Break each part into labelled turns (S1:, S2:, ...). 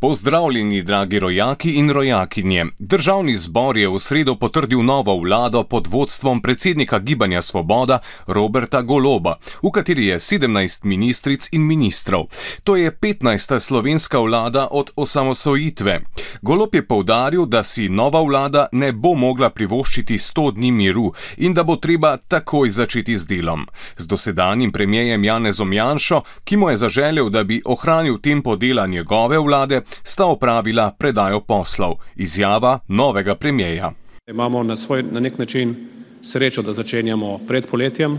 S1: Pozdravljeni, dragi rojaki in rojakinje. Državni zbor je v sredo potrdil novo vlado pod vodstvom predsednika Gibanja Svoboda Roberta Goloba, v kateri je 17 ministric in ministrov. To je 15. slovenska vlada od osamosvojitve. Golob je povdaril, da si nova vlada ne bo mogla privoščiti 100 dni miru in da bo treba takoj začeti z delom. Z dosedanjim premijejem Janezom Janšo, ki mu je zaželel, da bi ohranil tempo dela njegove vlade, sta opravila predajo poslov, izjava novega premijeja.
S2: Imamo na, svoj, na nek način srečo, da začenjamo pred poletjem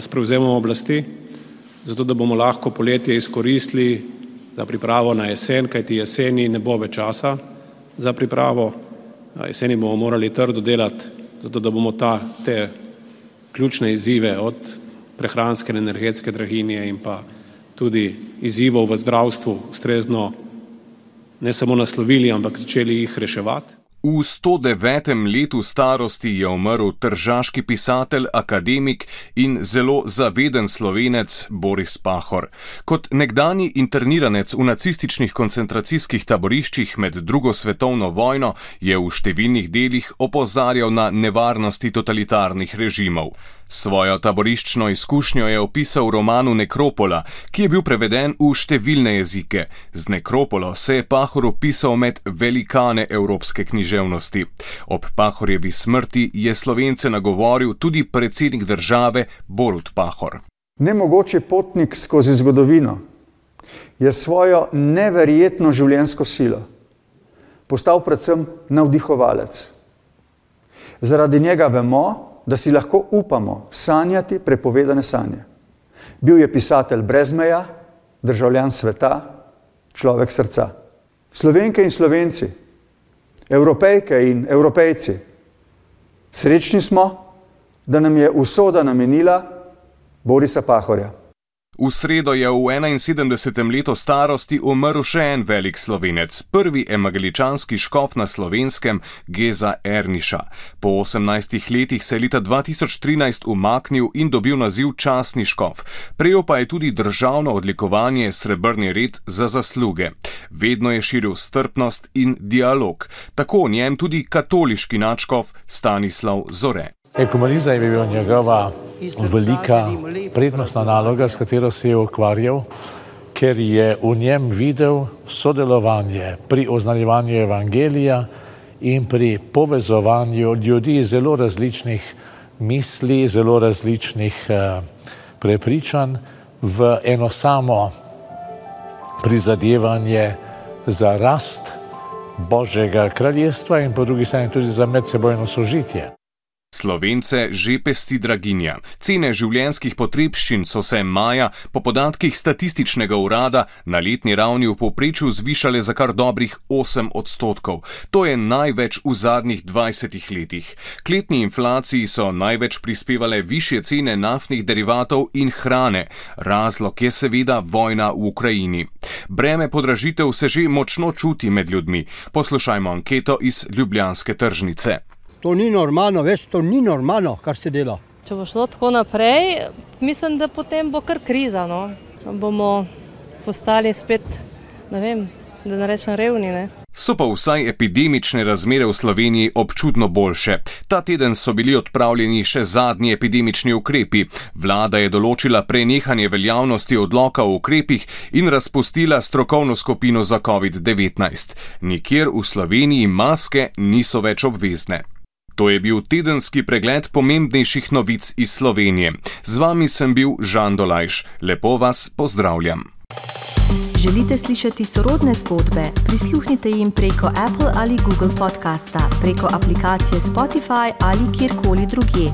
S2: s prevzemom oblasti, zato da bomo lahko poletje izkoristili za pripravo na jesen, kajti jeseni ne bo več časa za pripravo. Jeseni bomo morali trdo delati, zato da bomo ta, te ključne izzive od prehranske in energetske draginje in pa tudi izzivov v zdravstvu ustrezno ne samo naslovili, ampak začeli jih reševati.
S1: V 109. letu starosti je umrl tržaški pisatelj, akademik in zelo zaveden slovenec Boris Pahor. Kot nekdani interniranec v nacističnih koncentracijskih taboriščih med drugo svetovno vojno je v številnih delih opozarjal na nevarnosti totalitarnih režimov. Svojo taboriščno izkušnjo je opisal v romanu Nekropola, ki je bil preveden v številne jezike. Z Nekropolo se je Pahor opisal med velikane evropske književnosti. Ob Pahorjevi smrti je slovence nagovoril tudi predsednik države Borut Pahor.
S3: Nemogoče potnik skozi zgodovino je svojo neverjetno življenjsko silo postal predvsem navdihovalec. Zaradi njega vemo, da si lahko upamo sanjati prepovedane sanje. Bil je pisatelj brez meja, državljan sveta, človek srca. Slovenke in slovenci, evropejke in evropejci, srečni smo, da nam je usoda namenila Borisa Pahorja.
S1: V sredo je v 71. letu starosti umrl še en velik slovenec, prvi emageličanski škof na slovenskem, Geza Erniša. Po 18 letih se je leta 2013 umaknil in dobil naziv časni škof. Prejel pa je tudi državno odlikovanje Srebrni red za zasluge. Vedno je širil strpnost in dialog, tako o njem tudi katoliški načkov Stanislav Zore.
S4: Ekumenizem je bil njegova velika prednostna naloga, s katero se je ukvarjal, ker je v njem videl sodelovanje pri oznanjevanju evangelija in pri povezovanju ljudi zelo različnih misli, zelo različnih eh, prepričanj v eno samo prizadevanje za rast Božjega kraljestva in po drugi strani tudi za medsebojno sožitje.
S1: Slovence že pesti draginja. Cene življenskih potrebščin so se maja po podatkih statističnega urada na letni ravni v povprečju zvišale za kar dobrih 8 odstotkov. To je največ v zadnjih 20 letih. K letni inflaciji so največ prispevale više cene naftnih derivatov in hrane. Razlog je seveda vojna v Ukrajini. Breme podražitev se že močno čuti med ljudmi. Poslušajmo anketo iz Ljubljanske tržnice
S5: to ni normalno, veš, to ni normalno, kar se dela.
S6: Če bo šlo tako naprej, mislim, da potem bo kar kriza. No? Bomo postali spet, ne vem, da ne rečem revni. Ne?
S1: So pa vsaj epidemične razmere v Sloveniji občutno boljše. Ta teden so bili odpravljeni še zadnji epidemični ukrepi. Vlada je določila prenehanje veljavnosti odloka o ukrepih in razpustila strokovno skupino za COVID-19. Nikjer v Sloveniji maske niso več obvezne. To je bil tedenski pregled pomembnejših novic iz Slovenije. Z vami sem bil Žan Dolajš. Lepo vas pozdravljam.
S7: Želite slišati sorodne zgodbe? Prisluhnite jim preko Apple ali Google podcasta, preko aplikacije Spotify ali kjerkoli drugje.